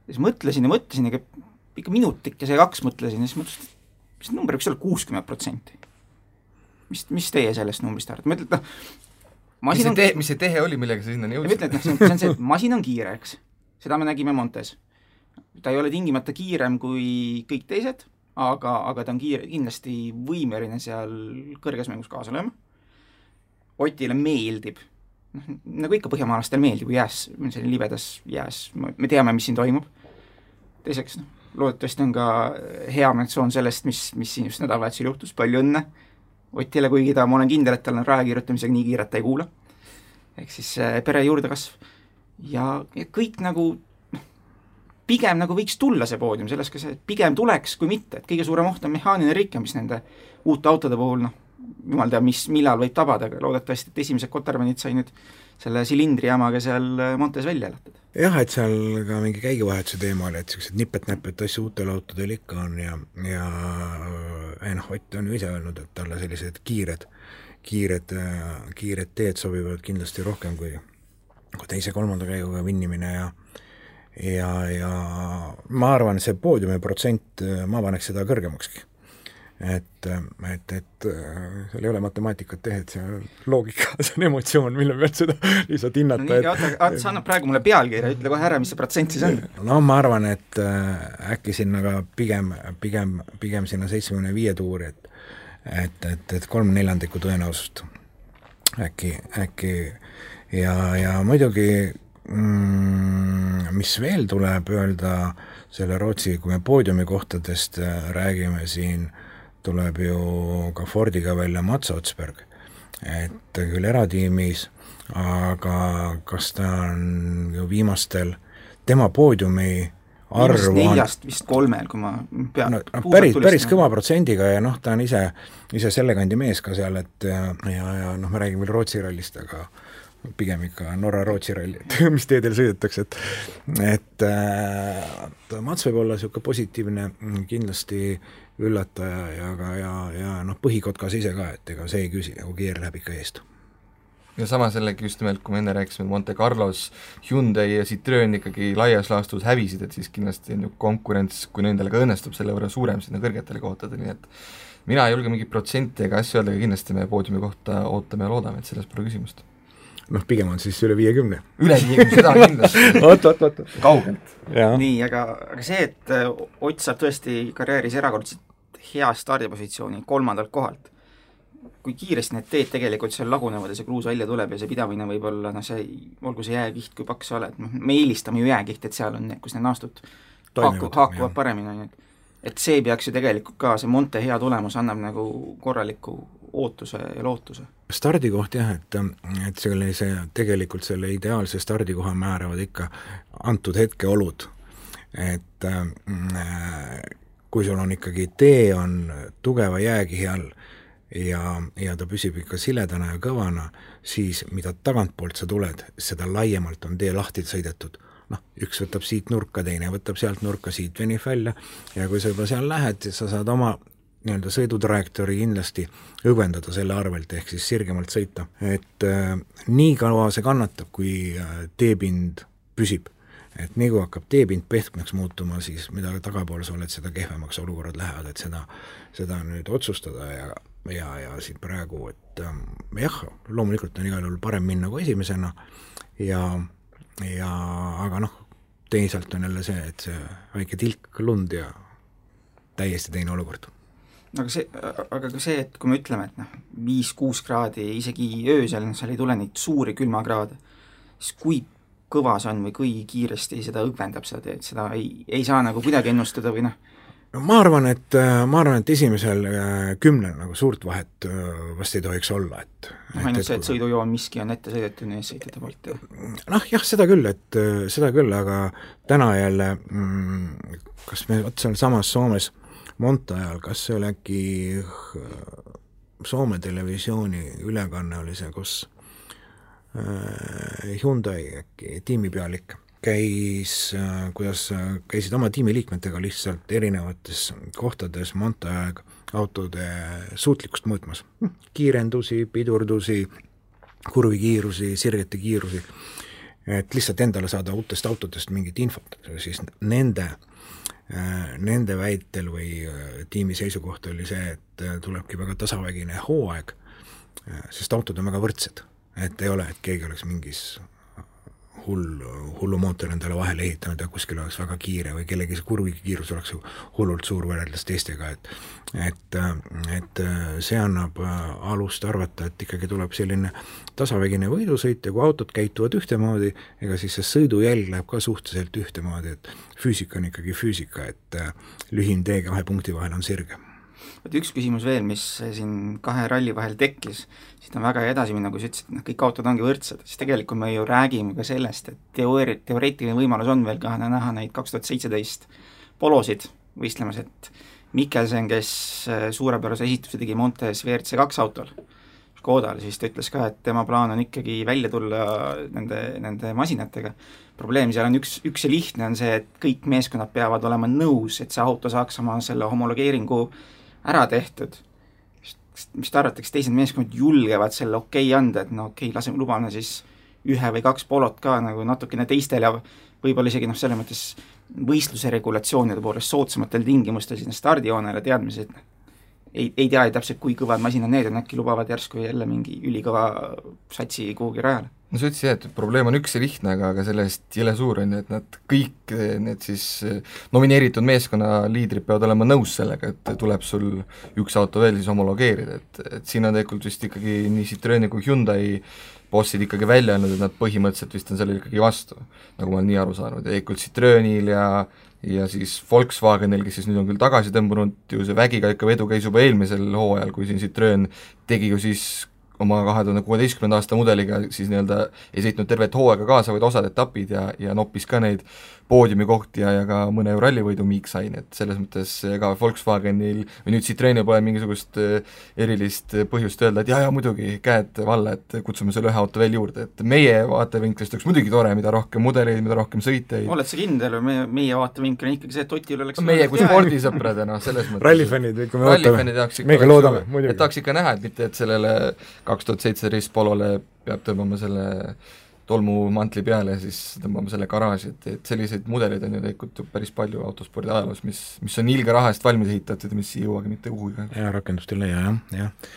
siis mõtlesin ja mõtlesin, ega ikka minutikese kaks mõtlesin ja siis mõtlesin, et see number võiks olla kuuskümmend protsenti. mis, mis teie sellest numbrist arvate, ma ütlen, et noh, mis see tehe, mis see tehe oli, millega sa sinnani jõudsid? ma ütlen, et noh, see on see, et masin on kiire, eks. seda me nägime Montes. ta ei ole tingimata kiirem kui kõik teised, aga, aga ta on kiire, kindlasti võimeline seal kõrges mängus kaasa lööma. Otile meeldib, noh, nagu ikka põhjamaalastele meeldib jääs, selline libedas jääs, me teame, mis siin toimub. teiseks, noh, loodetavasti on ka hea menktsioon sellest, mis, mis siin just nädalavahetusel juhtus, palju õnne Otile, kuigi ta, ma olen kindel, et tal on raja kirjutamisega nii kiire, et ta ei kuula. ehk siis pere juurdekasv. ja, ja kõik nagu noh, pigem nagu võiks tulla see poodium, selles ka see, et pigem tuleks kui mitte, et kõige suurem oht on mehaaniline rike, mis nende uute autode puhul noh, jumal teab, mis, millal võib tabada, aga loodetavasti, et esimesed Kotermanid sai nüüd selle silindri jamaga seal Montes välja elatud. jah, et seal ka mingi käiguvahetuse teema oli, et niisuguseid nipet-näpet asju uutel autodel ikka on ja, ja ei noh, Ott on ju ise öelnud, et talle sellised kiired, kiired, kiired teed sobivad kindlasti rohkem kui, kui teise-kolmanda käiguga vinnimine ja ja, ja ma arvan, see poodiumi protsent, ma paneks seda kõrgemakski et, et, et seal ei ole matemaatikat teha, et see on loogika, see on emotsioon, mille pealt seda lihtsalt hinnata no nii, oota, oota, sa annad praegu mulle pealkirja, ütle kohe ära, mis see protsent siis on. no ma arvan, et äh, äkki sinna ka pigem, pigem, pigem sinna seitsmekümne viie tuuri, et et, et, et kolm neljandikku tõenäosust äkki, äkki ja, ja muidugi mm, mis veel tuleb öelda selle Rootsi, kui me poodiumikohtadest äh, räägime siin äh, tuleb ju ka Fordiga välja Mats Otsberg, et küll eratiimis, aga kas ta on ju viimastel, tema poodiumi arv on neljast vist kolmel, kui ma pean no, no päris, päris kõva protsendiga ja noh, ta on ise, ise selle kandi mees ka seal, et ja, ja, noh, me räägime veel Rootsi rallist, aga pigem ikka Norra-Rootsi ralli, et mis teedel sõidetakse, et et äh, Mats võib olla niisugune positiivne kindlasti üllataja ja ka, ja, ja noh, põhikotkas ise ka, et ega see ei küsi, nagu keer läheb ikka eest. ja samas jällegi just nimelt, kui me enne rääkisime, Monte Carlos Hyundai ja Citroen ikkagi laias laastus hävisid, et siis kindlasti on ju konkurents, kui nendel ka õnnestub, selle võrra suurem sinna kõrgetele kohtadele, nii et mina ei julge mingit protsenti ega asju öelda, aga kindlasti me poodiumi kohta ootame ja loodame, et selles pole küsimust noh, pigem on siis üle viiekümne. üle viiekümne, seda kindlasti oot, oot, oot. kaugelt. nii, aga, aga see, et äh, Ott saab tõesti karjääris erakordselt hea stardipositsiooni kolmandalt kohalt, kui kiiresti need teed tegelikult seal lagunevad ja see kruus välja tuleb ja see pidamine võib olla noh, see, olgu see jääkiht kui paks sa oled, noh, me eelistame ju jääkihti, et seal on need, kus need naastud haaku, haakuvad paremini, on ju, et et see peaks ju tegelikult ka, see Monte hea tulemus annab nagu korraliku ootuse ja lootuse. stardikoht jah, et, et sellise, tegelikult selle ideaalse stardikoha määravad ikka antud hetkeolud. et äh, kui sul on ikkagi tee on tugeva jääkihi all ja, ja ta püsib ikka siledana ja kõvana, siis mida tagantpoolt sa tuled, seda laiemalt on tee lahti sõidetud noh, üks võtab siit nurka, teine võtab sealt nurka, siit venib välja ja kui sa juba seal lähed, sa saad oma nii-öelda sõidutrajektoori kindlasti õgvendada selle arvelt, ehk siis sirgemalt sõita. et äh, nii kaua see kannatab, kui äh, teepind püsib. et nii kui hakkab teepind pehmeks muutuma, siis mida tagapool sa oled, seda kehvemaks olukorrad lähevad, et seda, seda nüüd otsustada ja ja, ja siin praegu, et äh, jah, loomulikult on igal juhul parem minna kui esimesena ja, ja aga noh, teisalt on jälle see, et see väike tilk lund ja täiesti teine olukord aga see, aga ka see, et kui me ütleme, et noh, viis-kuus kraadi, isegi öösel, noh, seal ei tule neid suuri külmakraade, siis kui kõva see on või kui kiiresti seda õgvendab seda teed, seda ei, ei saa nagu kuidagi ennustada või noh, no ma arvan, et, ma arvan, et esimesel äh, kümnel nagu suurt vahet äh, vast ei tohiks olla, et noh, ainult see, et sõidujoon miski on ette sõidetud eessõitjate poolt ja noh, jah, seda küll, et äh, seda küll, aga täna jälle mm, kas me vot sealsamas Soomes Monta ajal, kas see oli äkki äh, Soome televisiooni ülekanne oli see, kus äh, Hyundai äkki tiimipealik käis, äh, kuidas käisid oma tiimiliikmetega lihtsalt erinevates kohtades Monta aeg autode suutlikkust mõõtmas. kiirendusi, pidurdusi, kurvikiirusi, sirgete kiirusi, et lihtsalt endale saada uutest autodest mingit infot, siis nende äh, nende väitel või äh, tiimi seisukoht oli see, et äh, tulebki väga tasavägine hooaeg, sest autod on väga võrdsed. et ei ole, et keegi oleks mingis hull, hullumootor endale vahele ehitanud ja kuskil oleks väga kiire või kellegi see kurvikiirus oleks hullult suur võrreldes teistega, et et, et see annab alust arvata, et ikkagi tuleb selline tasavägine võidusõit ja kui autod käituvad ühtemoodi, ega siis see sõidujälg läheb ka suhteliselt ühtemoodi, et füüsika on ikkagi füüsika, et lühim tee kahe punkti vahel on sirge vot üks küsimus veel, mis siin kahe ralli vahel tekkis, siit on väga hea edasi minna, kui sa ütlesid, et noh, kõik autod ongi võrdsed, siis tegelikult me ju räägime ka sellest, et teoori-, teoreetiline võimalus on veel ka näha neid kaks tuhat seitseteist polosid võistlemas, et Mikkelsen, kes äh, suurepärase esituse tegi Montes WRC kaks autol, Škodal, siis ta ütles ka, et tema plaan on ikkagi välja tulla nende, nende masinatega. probleem seal on üks, üks ja lihtne, on see, et kõik meeskonnad peavad olema nõus, et see auto saaks oma selle homologeeringu ära tehtud. mis te arvate, kas teised meeskonnad julgevad selle okei okay anda, et no okei okay,, laseme, lubame siis ühe või kaks polot ka nagu natukene teistel ja võib-olla isegi noh, selles mõttes võistluse regulatsioonide poolest soodsamatel tingimustel sinna stardijoonele teadmise, et ei, ei tea täpselt, kui kõvad masinad need on, äkki lubavad järsku jälle mingi ülikõva satsi kuhugi rajale. No sa ütlesid jah, et probleem on üks ja lihtne, aga, aga selle-eest jõle suur on ju, et nad kõik need siis nomineeritud meeskonna liidrid peavad olema nõus sellega, et tuleb sul üks auto veel siis homologeerida, et, et siin on tegelikult vist ikkagi nii Citroeni kui Hyundai bossid ikkagi välja öelnud, et nad põhimõtteliselt vist on sellele ikkagi vastu, nagu ma olen nii aru saanud, tegelikult Citroenil ja ja siis Volkswagenil, kes siis nüüd on küll tagasi tõmbunud, ju see vägiga ikka vedu käis juba eelmisel hooajal, kui siin Citroen tegi ju siis oma kahe tuhande kuueteistkümnenda aasta mudeliga siis nii-öelda ei sõitnud tervet hooaega kaasa, vaid osad etapid ja, ja noppis ka neid poodiumikohti ja, ja ka mõne rallivõidu Miik sai, nii et selles mõttes ega Volkswagenil või nüüd Citroenil pole mingisugust äh, erilist põhjust öelda, et jaa, jaa muidugi, käed valla, et kutsume selle ühe auto veel juurde, et meie vaatevinklist oleks muidugi tore, mida rohkem mudeleid, mida rohkem sõitjaid. oled sa kindel või meie, meie vaatevinkel on ikkagi see, et Otil oleks meie kui spordisõpradena, selles mõttes rallifännid ikka me ootame, meiega loodame, muidugi. et tahaks ikka näha, et mitte, et sellele kaks tuhat seitseteist Polole peab tõmbama selle tolmumantli peale ja siis tõmbame selle garaaži, et, et selliseid mudeleid on ju tegelikult päris palju autospordi ajaloos, mis, mis on ilge raha eest valmis ehitatud ja mis ei jõuagi mitte kuhugi. jaa, rakendust ei leia jah, jah.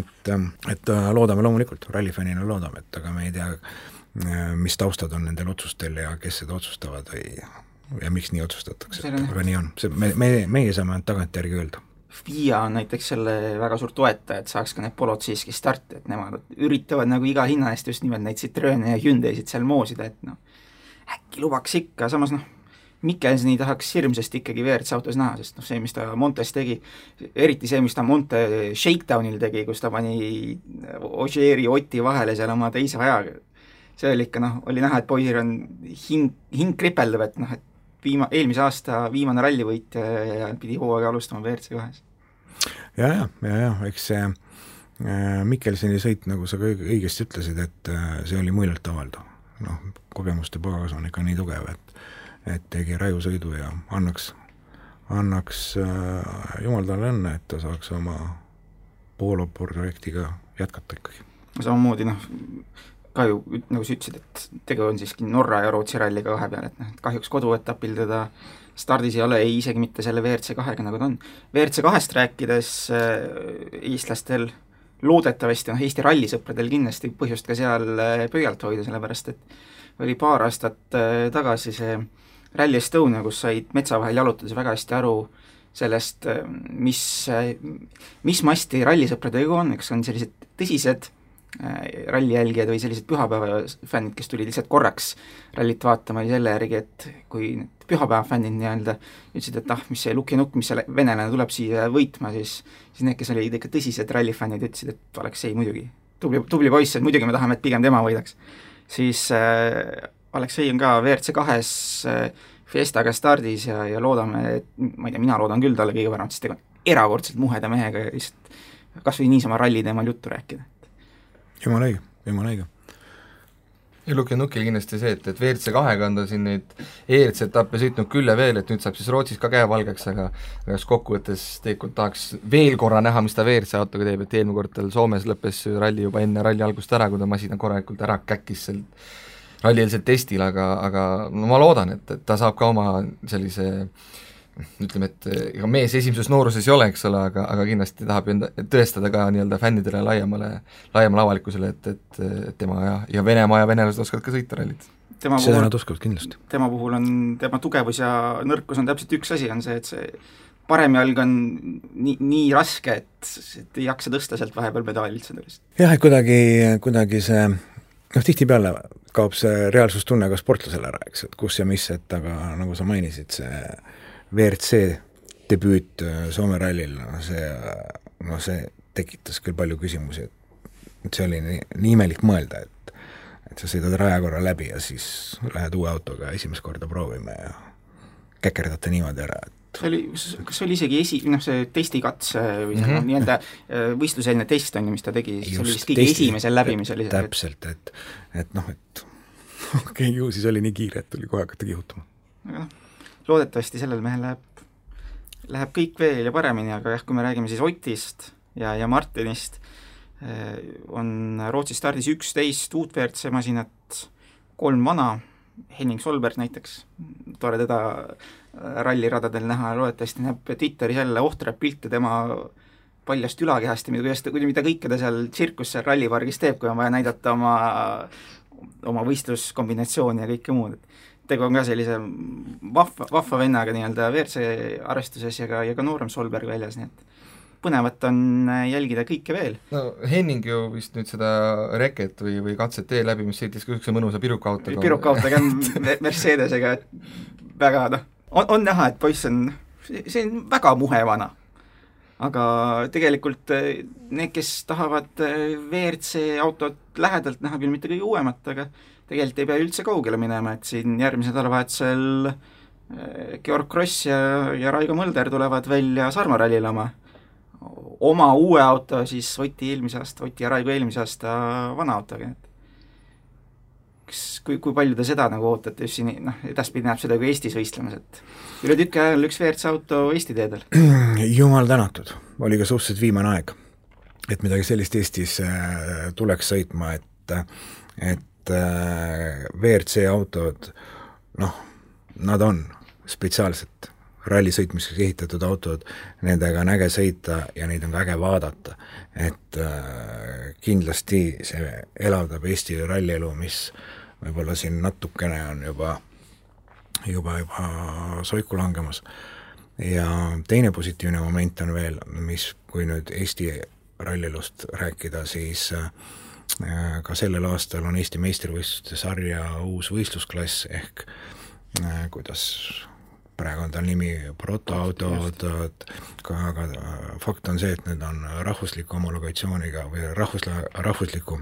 et, ähm, et äh, loodame loomulikult, rallifännina loodame, et aga me ei tea, äh, mis taustad on nendel otsustel ja kes seda otsustavad või ja miks nii otsustatakse, aga nii on, see, me, me, meie saame ainult tagantjärgi öelda FIA on näiteks selle väga suur toetaja, et saaks ka need polod siiski starti, et nemad üritavad nagu iga hinna eest just nimelt neid Citroene ja Hyundai'sid seal moosida, et noh, äkki lubaks ikka, samas noh, Mikkelsoni tahaks hirmsasti ikkagi WRC autos näha, sest noh, see, mis ta Montes tegi, eriti see, mis ta Monte Shakedownil tegi, kus ta pani Ožeeri Oti vahele seal oma teise ajaga, see oli ikka noh, oli näha, et poisil on hing, hing kripeldab, et noh, et viima-, eelmise aasta viimane rallivõitja ja pidi hooaega alustama WRC kahes. Ja, ja, ja, ja eks see äh, Mikkelsoni sõit, nagu sa ka õigesti ütlesid, et äh, see oli muljetavaldav. noh, kogemuste pagas on ikka nii tugev, et et tegi rajusõidu ja annaks, annaks äh, jumal talle õnne, et ta saaks oma Polo projektiga jätkata ikkagi. samamoodi noh, ka ju, nagu sa ütlesid, et tegu on siiski Norra ja Rootsi ralliga vahepeal, et noh, et kahjuks koduetapil teda stardis ei ole, ei isegi mitte selle WRC kahega, nagu ta on. WRC kahest rääkides äh, eestlastel loodetavasti, noh Eesti rallisõpradel kindlasti põhjust ka seal äh, pöialt hoida, sellepärast et oli paar aastat äh, tagasi see Rally Estonia, kus said metsa vahel jalutades väga hästi aru sellest, mis, mis masti rallisõprade tegu on, eks on sellised tõsised ralli jälgijad või sellised pühapäevafännid, kes tulid lihtsalt korraks rallit vaatama, oli selle järgi, et kui need pühapäevafännid nii-öelda ütlesid, et ah, mis see lukinukk, mis see venelane tuleb siia võitma, siis siis need, kes olid ikka tõsised rallifännid, ütlesid, et Aleksei muidugi, tubli, tubli poiss, et muidugi me tahame, et pigem tema võidaks. siis äh, Aleksei on ka WRC kahes äh, Fiestaga stardis ja, ja loodame, et ma ei tea, mina loodan küll talle kõige paremat, sest tegu on erakordselt muheda mehega ja lihtsalt kas või niisama ralli teemal juttu rääkida jumala õige, jumala õige. Ja Luki Nukil kindlasti see, et, et WRC kahega on ta siin neid ERC etappe sõitnud küll ja veel, et nüüd saab siis Rootsis ka käe valgeks, aga aga kas kokkuvõttes tegelikult tahaks veel korra näha, mis ta WRC autoga teeb, et eelmine kord tal Soomes lõppes ralli juba enne ralli algust ära, kui ta masina korralikult ära käkkis seal rallieelsel testil, aga, aga no ma loodan, et, et ta saab ka oma sellise äh, ütleme, et eh, ega mees esimeses nooruses ei ole, eks ole, aga, aga kindlasti tahab enda, tõestada ka nii-öelda fännidele laiemale, laiemale avalikkusele, et, et, et tema ja, ja Venemaa ja venelased oskavad ka sõita rallit. seda nad oskavad kindlasti. tema puhul on, tema tugevus ja nõrkus on täpselt üks asi, on see, et see parem jalg on nii, nii raske, et, et ei jaksa tõsta sealt vahepeal pedaali üldse tõesti. jah, et kuidagi, kuidagi see noh, tihtipeale kaob see reaalsustunne ka sportlasel ära, eks, et kus ja mis, et aga nagu sa mainisid, see WRC debüüt äh, Soome rallil, no see, no see tekitas küll palju küsimusi, et see oli nii, nii imelik mõelda, et et sa sõidad raja korra läbi ja siis lähed uue autoga esimest korda proovima ja käkerdate niimoodi ära, et see oli, kas see oli isegi esi, noh see testikatse või mm -hmm. nii-öelda äh, võistluseelne test on ju, mis ta tegi, see oli vist kõige testi, esimesel läbimisel isegi. täpselt, et, et noh, et okei okay,, ju siis oli nii kiire, et tuli kohe hakata kihutama. aga noh, loodetavasti sellel mehel läheb, läheb kõik veel ja paremini, aga jah, kui me räägime siis Otist ja, ja Martinist, äh, on Rootsi stardis üksteist uut WRC masinat, kolm vana, Henning Solberg näiteks, tore teda ralliradadel näha loodetavasti näeb Twitteris jälle ohtraid pilte tema paljast ülakehast ja kuidas ta, mida kõike ta seal tsirkus seal rallipargis teeb, kui on vaja näidata oma, oma võistluskombinatsiooni ja kõike muud, et tegu on ka sellise vahva, vahva vennaga nii-öelda WRC arvestuses ja ka, ja ka noorem Solberg väljas, nii et põnevat on jälgida kõike veel. no Henning ju vist nüüd seda reket või, või katset tee läbi, mis sõitis ka niisuguse mõnusa pirukaautoga. pirukaautoga Mercedesega, et väga noh, on, on näha, et poiss on, see on väga muhe vana. aga tegelikult eh, need, kes tahavad eh, WRC autot lähedalt näha, küll mitte kõige uuemat, aga tegelikult ei pea üldse kaugele minema, et siin järgmisel nädalavahetusel eh, Georg Kross ja, ja Raigo Mölder tulevad välja Sarma rallile oma, oma uue auto, siis Oti eelmise aasta, Oti ja Raigo eelmise aasta vana autoga, et kas, kui, kui palju te seda nagu ootate just siin noh, edaspidi näeb seda kui Eestis võistlemas, et üle tüki ajal üks WRC auto Eesti teedel? jumal tänatud, oli ka suhteliselt viimane aeg, et midagi sellist Eestis äh, tuleks sõitma, et et äh, WRC autod noh, nad on spetsiaalselt ralli sõitmiseks ehitatud autod, nendega on äge sõita ja neid on ka äge vaadata. et äh, kindlasti see elavdab Eesti rallielu, mis võib-olla siin natukene on juba, juba, juba soiku langemas. ja teine positiivne moment on veel, mis, kui nüüd Eesti rallielust rääkida, siis äh, ka sellel aastal on Eesti meistrivõistluste sarja uus võistlusklass ehk äh, kuidas praegu on tal nimi protoautod, aga, aga fakt on see, et need on rahvusliku homologatsiooniga või rahvus, rahvusliku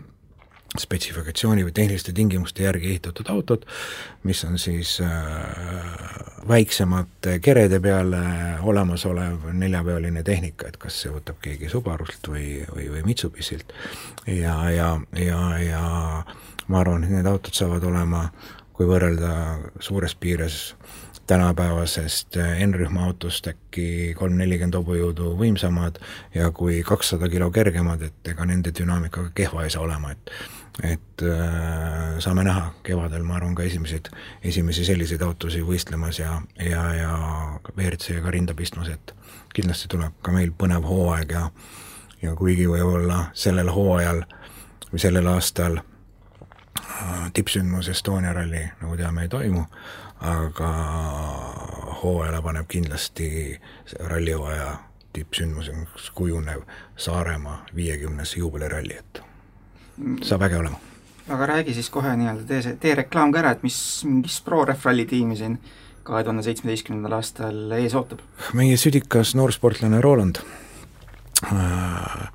spetsifikatsiooni või tehniliste tingimuste järgi ehitatud autod, mis on siis äh, väiksemate kerede peal olemasolev neljapealine tehnika, et kas see võtab keegi Subarust või, või, või Mitsubishilt ja, ja, ja, ja ma arvan, et need autod saavad olema, kui võrrelda suures piires tänapäevasest N-rühma autost äkki kolm-nelikümmend hobujõudu võimsamad ja kui kakssada kilo kergemad, et ega nende dünaamika kehva ei saa olema, et et äh, saame näha. Kevadel, ma arvan, ka esimesed, esimesi selliseid autosid võistlemas ja, ja, ja WRC-ga rinda pistmas, et kindlasti tuleb ka meil põnev hooaeg ja ja kuigi võib-olla sellel hooajal või sellel aastal äh, tippsündmus Estonia ralli, nagu teame, ei toimu, aga hooajale paneb kindlasti rallihooaja tippsündmuseks kujunev Saaremaa viiekümnes juubeliralli, et saab äge olema. aga räägi siis kohe nii-öelda, tee see, tee reklaam ka ära, et mis, mis ProRef ralli tiimi siin kahe tuhande seitsmeteistkümnendal aastal ees ootab? meie südikas noorsportlane Roland äh,,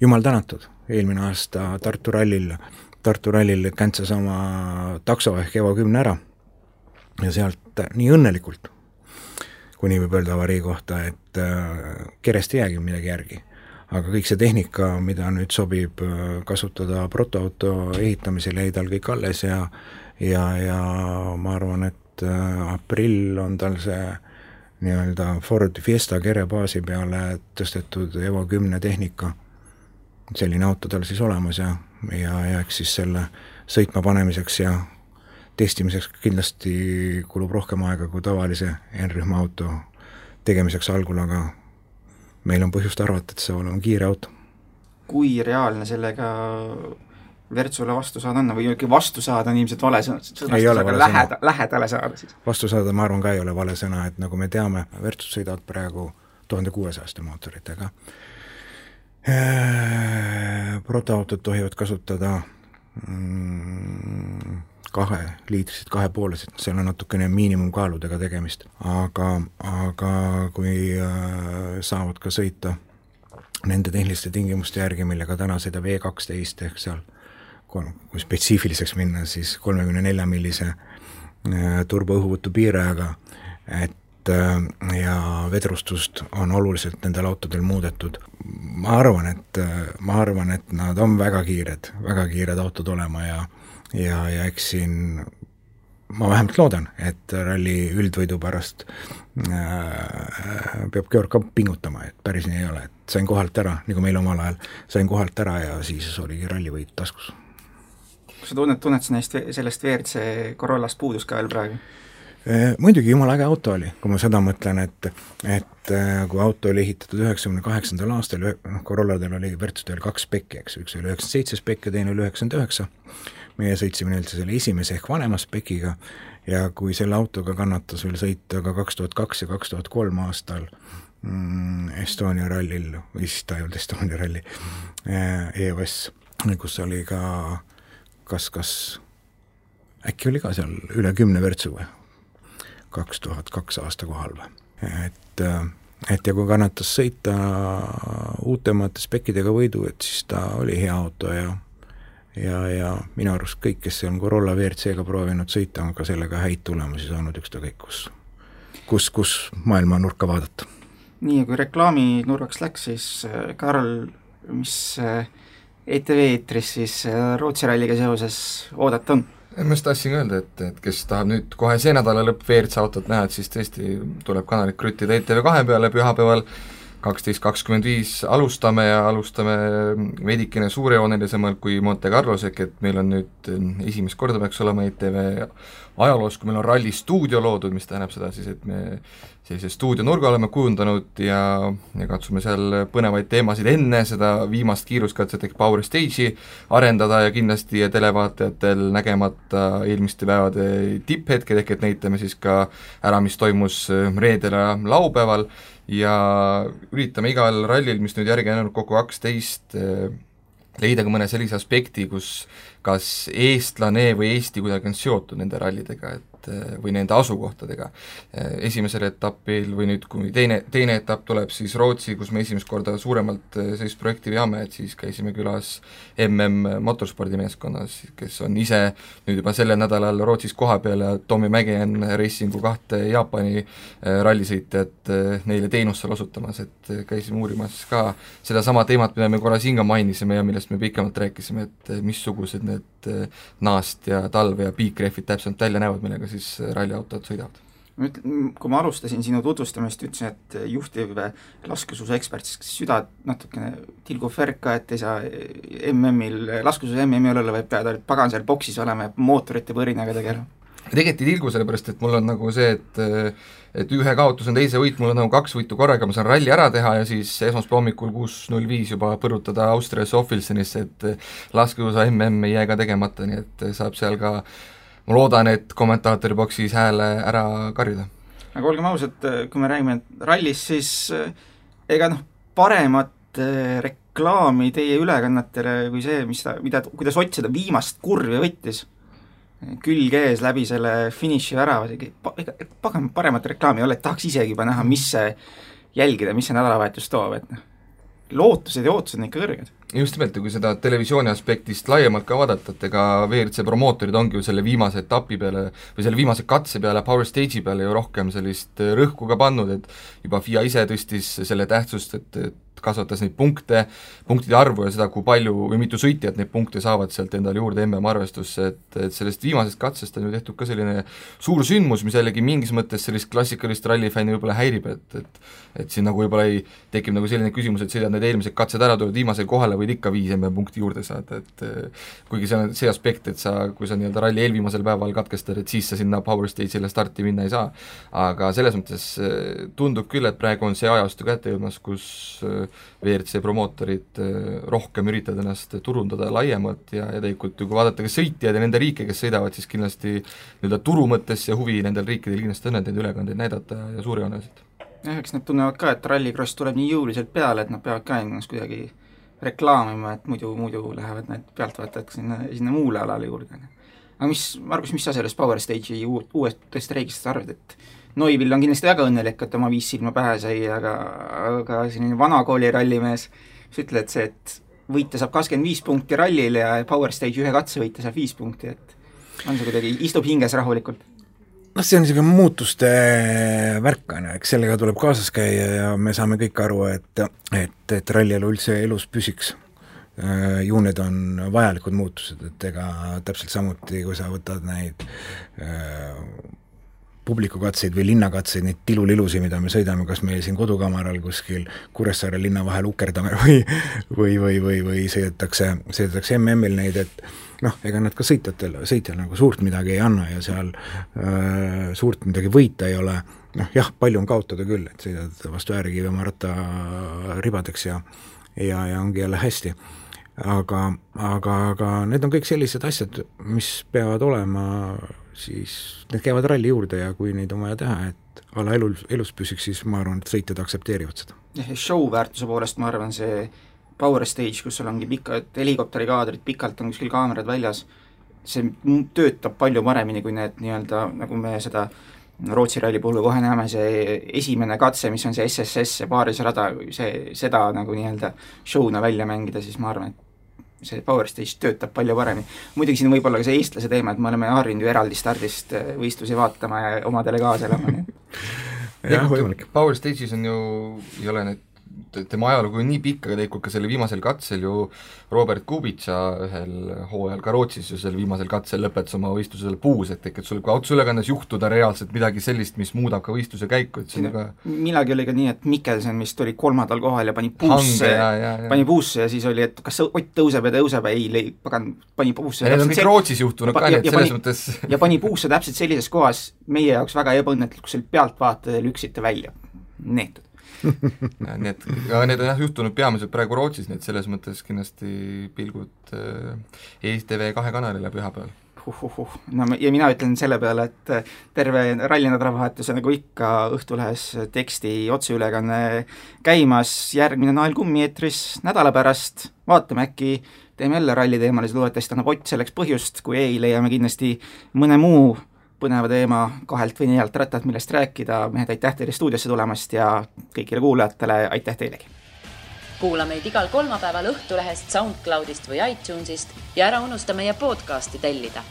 jumal tänatud, eelmine aasta Tartu rallil, Tartu rallil käntsas oma takso ehk Evo kümne ära ja sealt nii õnnelikult, kui nii võib öelda avarii kohta, et äh, kerest ei jäägi midagi järgi aga kõik see tehnika, mida nüüd sobib äh, kasutada protoauto ehitamisel, jäi tal kõik alles ja ja, ja ma arvan, et äh, aprill on tal see nii-öelda Ford Fiesta kere baasi peale tõstetud Evo kümne tehnika, selline auto tal siis olemas ja, ja jääks siis selle sõitma panemiseks ja testimiseks kindlasti kulub rohkem aega kui tavalise N-rühma auto tegemiseks algul, aga meil on põhjust arvata, et see saab olema kiire auto. kui reaalne sellega Virtsule vastu saada on, või vastu saada on ilmselt vale sõna, sõnastusega läheda, lähedale saada siis? vastu saada, ma arvan, ka ei ole vale sõna, et nagu me teame, Virtsud sõidavad praegu tuhande kuuesajaste mootoritega. Äh, protoautod tohivad kasutada mm, kaheliitrised, kahepoolised, seal on natukene miinimumkaaludega tegemist. aga, aga kui äh, saavad ka sõita nende tehniliste tingimuste järgi, millega täna sõidab E kaksteist ehk seal kui spetsiifiliseks minna, siis kolmekümne nelja millise äh, turboõhuvõtu piirajaga, et äh, ja vedrustust on oluliselt nendel autodel muudetud. ma arvan, et, ma arvan, et nad on väga kiired, väga kiired autod olema ja ja, ja eks siin ma vähemalt loodan, et ralli üldvõidu pärast äh, peab Georg ka pingutama, et päris nii ei ole, et sain kohalt ära, nagu meil omal ajal, sain kohalt ära ja siis oligi rallivõit taskus. kas sa tunned, tunned sa neist, sellest WRC Corollast puudust ka veel praegu? Äh, muidugi, jumala äge auto oli, kui ma seda mõtlen, et et äh, kui auto oli ehitatud üheksakümne kaheksandal aastal, noh, Corolladel oli Virtudel kaks spekki, eks, üks oli üheksakümmend seitse spekki ja teine oli üheksakümmend üheksa, meie sõitsime nii-öelda selle esimese ehk vanema spekiga ja kui selle autoga kannatas veel sõita ka kaks tuhat kaks ja kaks tuhat kolm aastal mm, Estonia rallil, või siis ta ei olnud Estonia ralli EOS, kus oli ka kas, kas äkki oli ka seal üle kümne vürtsu või? Kaks tuhat kaks aasta kohal või? et, äh, et ja kui kannatas sõita uutemate spekkidega võidu, et siis ta oli hea auto ja ja, ja minu arust kõik, kes on Corolla WRC-ga proovinud sõita, on ka sellega häid tulemusi saanud ükskõik kus, kus, kus maailma nurka vaadata. nii, ja kui reklaaminurgaks läks, siis äh, Karl, mis ETV äh, eetris siis Rootsi ralliga seoses oodata on? Ma just tahtsin öelda, et, et kes tahab nüüd kohe see nädala lõpp WRC autot näha, et siis tõesti tuleb kanalit kruttida ETV kahe peale pühapäeval kaksteist kakskümmend viis alustame ja alustame veidikene suurejoonelisemalt kui Monte Carlos, ehk et meil on nüüd esimest korda peaks olema ETV ajaloos, kui meil on ralli stuudio loodud, mis tähendab seda siis, et me sellise stuudionurga oleme kujundanud ja, ja katsume seal põnevaid teemasid enne seda viimast kiiruskatset ehk Power Stage'i arendada ja kindlasti televaatajatel nägemata eelmiste päevade tipphetked, ehk et näitame siis ka ära, mis toimus reedel ja laupäeval ja üritame igal rallil, mis nüüd järgi on jäänud kokku kaksteist, eh, leida ka mõne sellise aspekti, kus kas eestlane või Eesti kuidagi on seotud nende rallidega, et Eh, või nende asukohtadega. Eh, esimesel etapil või nüüd, kui teine, teine etapp tuleb siis Rootsi, kus me esimest korda suuremalt eh, sellist projekti veame, et siis käisime külas MM motorspordimeeskonnas, kes on ise nüüd juba sellel nädalal Rootsis kohapeal ja Tommy Mägen Racingu kahte Jaapani rallisõitjat neile teenust seal osutamas, et käisime uurimas ka sedasama teemat, mida me korra siin ka mainisime ja millest me pikemalt rääkisime, et missugused need naast ja talve ja piikrehvid täpselt välja näevad, millega siis äh, ralliautod sõidavad ma ütlen, kui ma alustasin sinu tutvustamist, ütlesin, et juhtiv laskesuusaekspert, siis süda natukene tilgub verd ka, et ei saa MM-il, laskesuusa MM-i õlele, vaid pead pagan seal boksis olema ja mootorite põrinaga tegelema. Tegelikult ei tilgu, sellepärast et mul on nagu see, et et ühe kaotus on teise võit, mul on nagu kaks võitu korraga, ma saan ralli ära teha ja siis esmaspäeva hommikul kuus null viis juba põrutada Austrias Ofilsenisse, et laskesuusa MM ei jää ka tegemata, nii et saab seal ka ma loodan, et kommentaatori boksis hääle ära karjuda. aga olgem ausad, kui me räägime rallist, siis ega noh, paremat eh, reklaami teie ülekannetele kui see, mis ta, mida, kuidas Ott seda viimast kurvi võttis, külg ees läbi selle finišivärava, ega pagan paremat reklaami ei ole, et tahaks isegi juba näha, mis see jälgida, mis see nädalavahetus toob, et noh, lootused ja ootused on ikka kõrged just nimelt, ja kui seda televisiooni aspektist laiemalt ka vaadata, et ega WRC promootorid ongi ju selle viimase etapi peale või selle viimase katse peale, Power Stage'i peale ju rohkem sellist rõhku ka pannud, et juba FIA ise tõstis selle tähtsust, et, et kasvatas neid punkte, punktide arvu ja seda, kui palju või mitu sõitjat neid punkte saavad sealt endale juurde MM-arvestusse, et, et sellest viimasest katsest on ju tehtud ka selline suur sündmus, mis jällegi mingis mõttes sellist klassikalist rallifänni võib-olla häirib, et, et et siin nagu võib-olla ei, tekib nagu selline küsimus, et sõidad need eelmised katsed ära, tuled viimasele kohale, võid ikka viis MM-punkti juurde saada, et kuigi see on see aspekt, et sa, kui sa nii-öelda ralli eelviimasel päeval katkestad, et siis sa sinna Power Stage'ile starti minna ei saa. aga selles mõttes tundub küll, et praegu on see ajastu kätte jõudmas, kus WRC promootorid äh, rohkem üritavad ennast turundada laiemalt ja, ja tegelikult ju kui vaadata ka sõitjaid ja nende riike, kes sõidavad, siis kindlasti nii-öelda turu mõttes ja huvi nendel riikidel kindlasti on, et neid ülekandeid näidata ja suurejooneliselt. jah, eks nad tunnevad ka, et Rallycross tuleb nii jõuliselt peale, et nad peavad ka ennast kuidagi reklaamima, et muidu, muidu lähevad need pealtvaatajad sinna, sinna muule alale juurde. aga mis, Margus, mis sa sellest Power Stage'i uuest reeglist arvad, et Neuvill on kindlasti väga õnnelik, et oma viis silma pähe sai, aga, aga selline vana kooli rallimees, sa ütled see, et võita saab kakskümmend viis punkti rallil ja Power Stage ühe katse võita saab viis punkti, et on see kuidagi, istub hinges rahulikult? Noh, see on niisugune muutuste värk, on ju, eks sellega tuleb kaasas käia ja me saame kõik aru, et et, et rallielu üldse elus püsiks. Äh, ju need on vajalikud muutused, et ega täpselt samuti, kui sa võtad neid äh, publikukatseid või linnakatseid, neid tilulilusi, mida me sõidame, kas meil siin kodukamaral kuskil Kuressaare linna vahel ukerdame või või, või, või, või sõidetakse, sõidetakse MM-il neid, et noh, ega nad ka sõitjatel, sõitjal nagu suurt midagi ei anna ja seal äh, suurt midagi võita ei ole, noh jah, palju on kaotada küll, et sõidad vastu äärekivi oma rattaribadeks ja ja, ja ongi jälle hästi aga, aga, aga need on kõik sellised asjad, mis peavad olema siis need käivad ralli juurde ja kui neid on vaja teha, et ala elus, elus püsiks, siis ma arvan, et sõitjad aktsepteerivad seda. show väärtuse poolest ma arvan, see power stage, kus sul ongi pikad helikopterikaadrid, pikalt on kuskil kaamerad väljas, see töötab palju paremini kui need nii-öelda, nagu me seda Rootsi ralli puhul kohe näeme, see esimene katse, mis on see SSS, see paarisrada, see, seda nagu nii-öelda show'na välja mängida, siis ma arvan, et see Power Stage töötab palju paremini. muidugi siin võib olla ka see eestlase teema, et me oleme harjunud ju eraldi stardist äh, võistlusi vaatama ja omadele kaasa elama, nii et jah, võimalik. Power Stage'is on ju, ei ole need tema ajalugu on nii pikk, aga tegelikult ka sellel viimasel katsel ju Robert Kubica ühel hooajal ka Rootsis ju sel viimasel katsel lõpetas oma võistlusel puus, et tegelikult sul ka otsusülekandes juhtuda reaalselt midagi sellist, mis muudab ka võistluse käiku, et on ka millalgi oli ka nii, et Mikkelson vist oli kolmandal kohal ja pani puusse, pani puusse ja siis oli, et kas Ott tõuseb ja tõuseb, ei, pagan, pani puusse ja need on kõik Rootsis juhtunud ka, nii et selles mõttes ja pani puusse täpselt sellises kohas, meie jaoks väga seal pealtvaatajad lüksite välja, neetud nii et, aga need on jah juhtunud peamiselt praegu Rootsis, nii et selles mõttes kindlasti pilgud äh, ETV kahe kanalile pühapäeval uhuhuh, no ja mina ütlen selle peale, et äh, terve rallinädalavahetuse nagu ikka Õhtulehes teksti otseülekanne käimas, järgmine Nael kummi eetris nädala pärast, vaatame äkki teeme jälle ralliteemalised loodetavasti annab Ott selleks põhjust, kui ei, leiame kindlasti mõne muu põneva teema kahelt või neljalt rattalt, millest rääkida, mehed, aitäh teile stuudiosse tulemast ja kõigile kuulajatele aitäh teilegi! kuula meid igal kolmapäeval Õhtulehest, SoundCloudist või iTunesist ja ära unusta meie podcasti tellida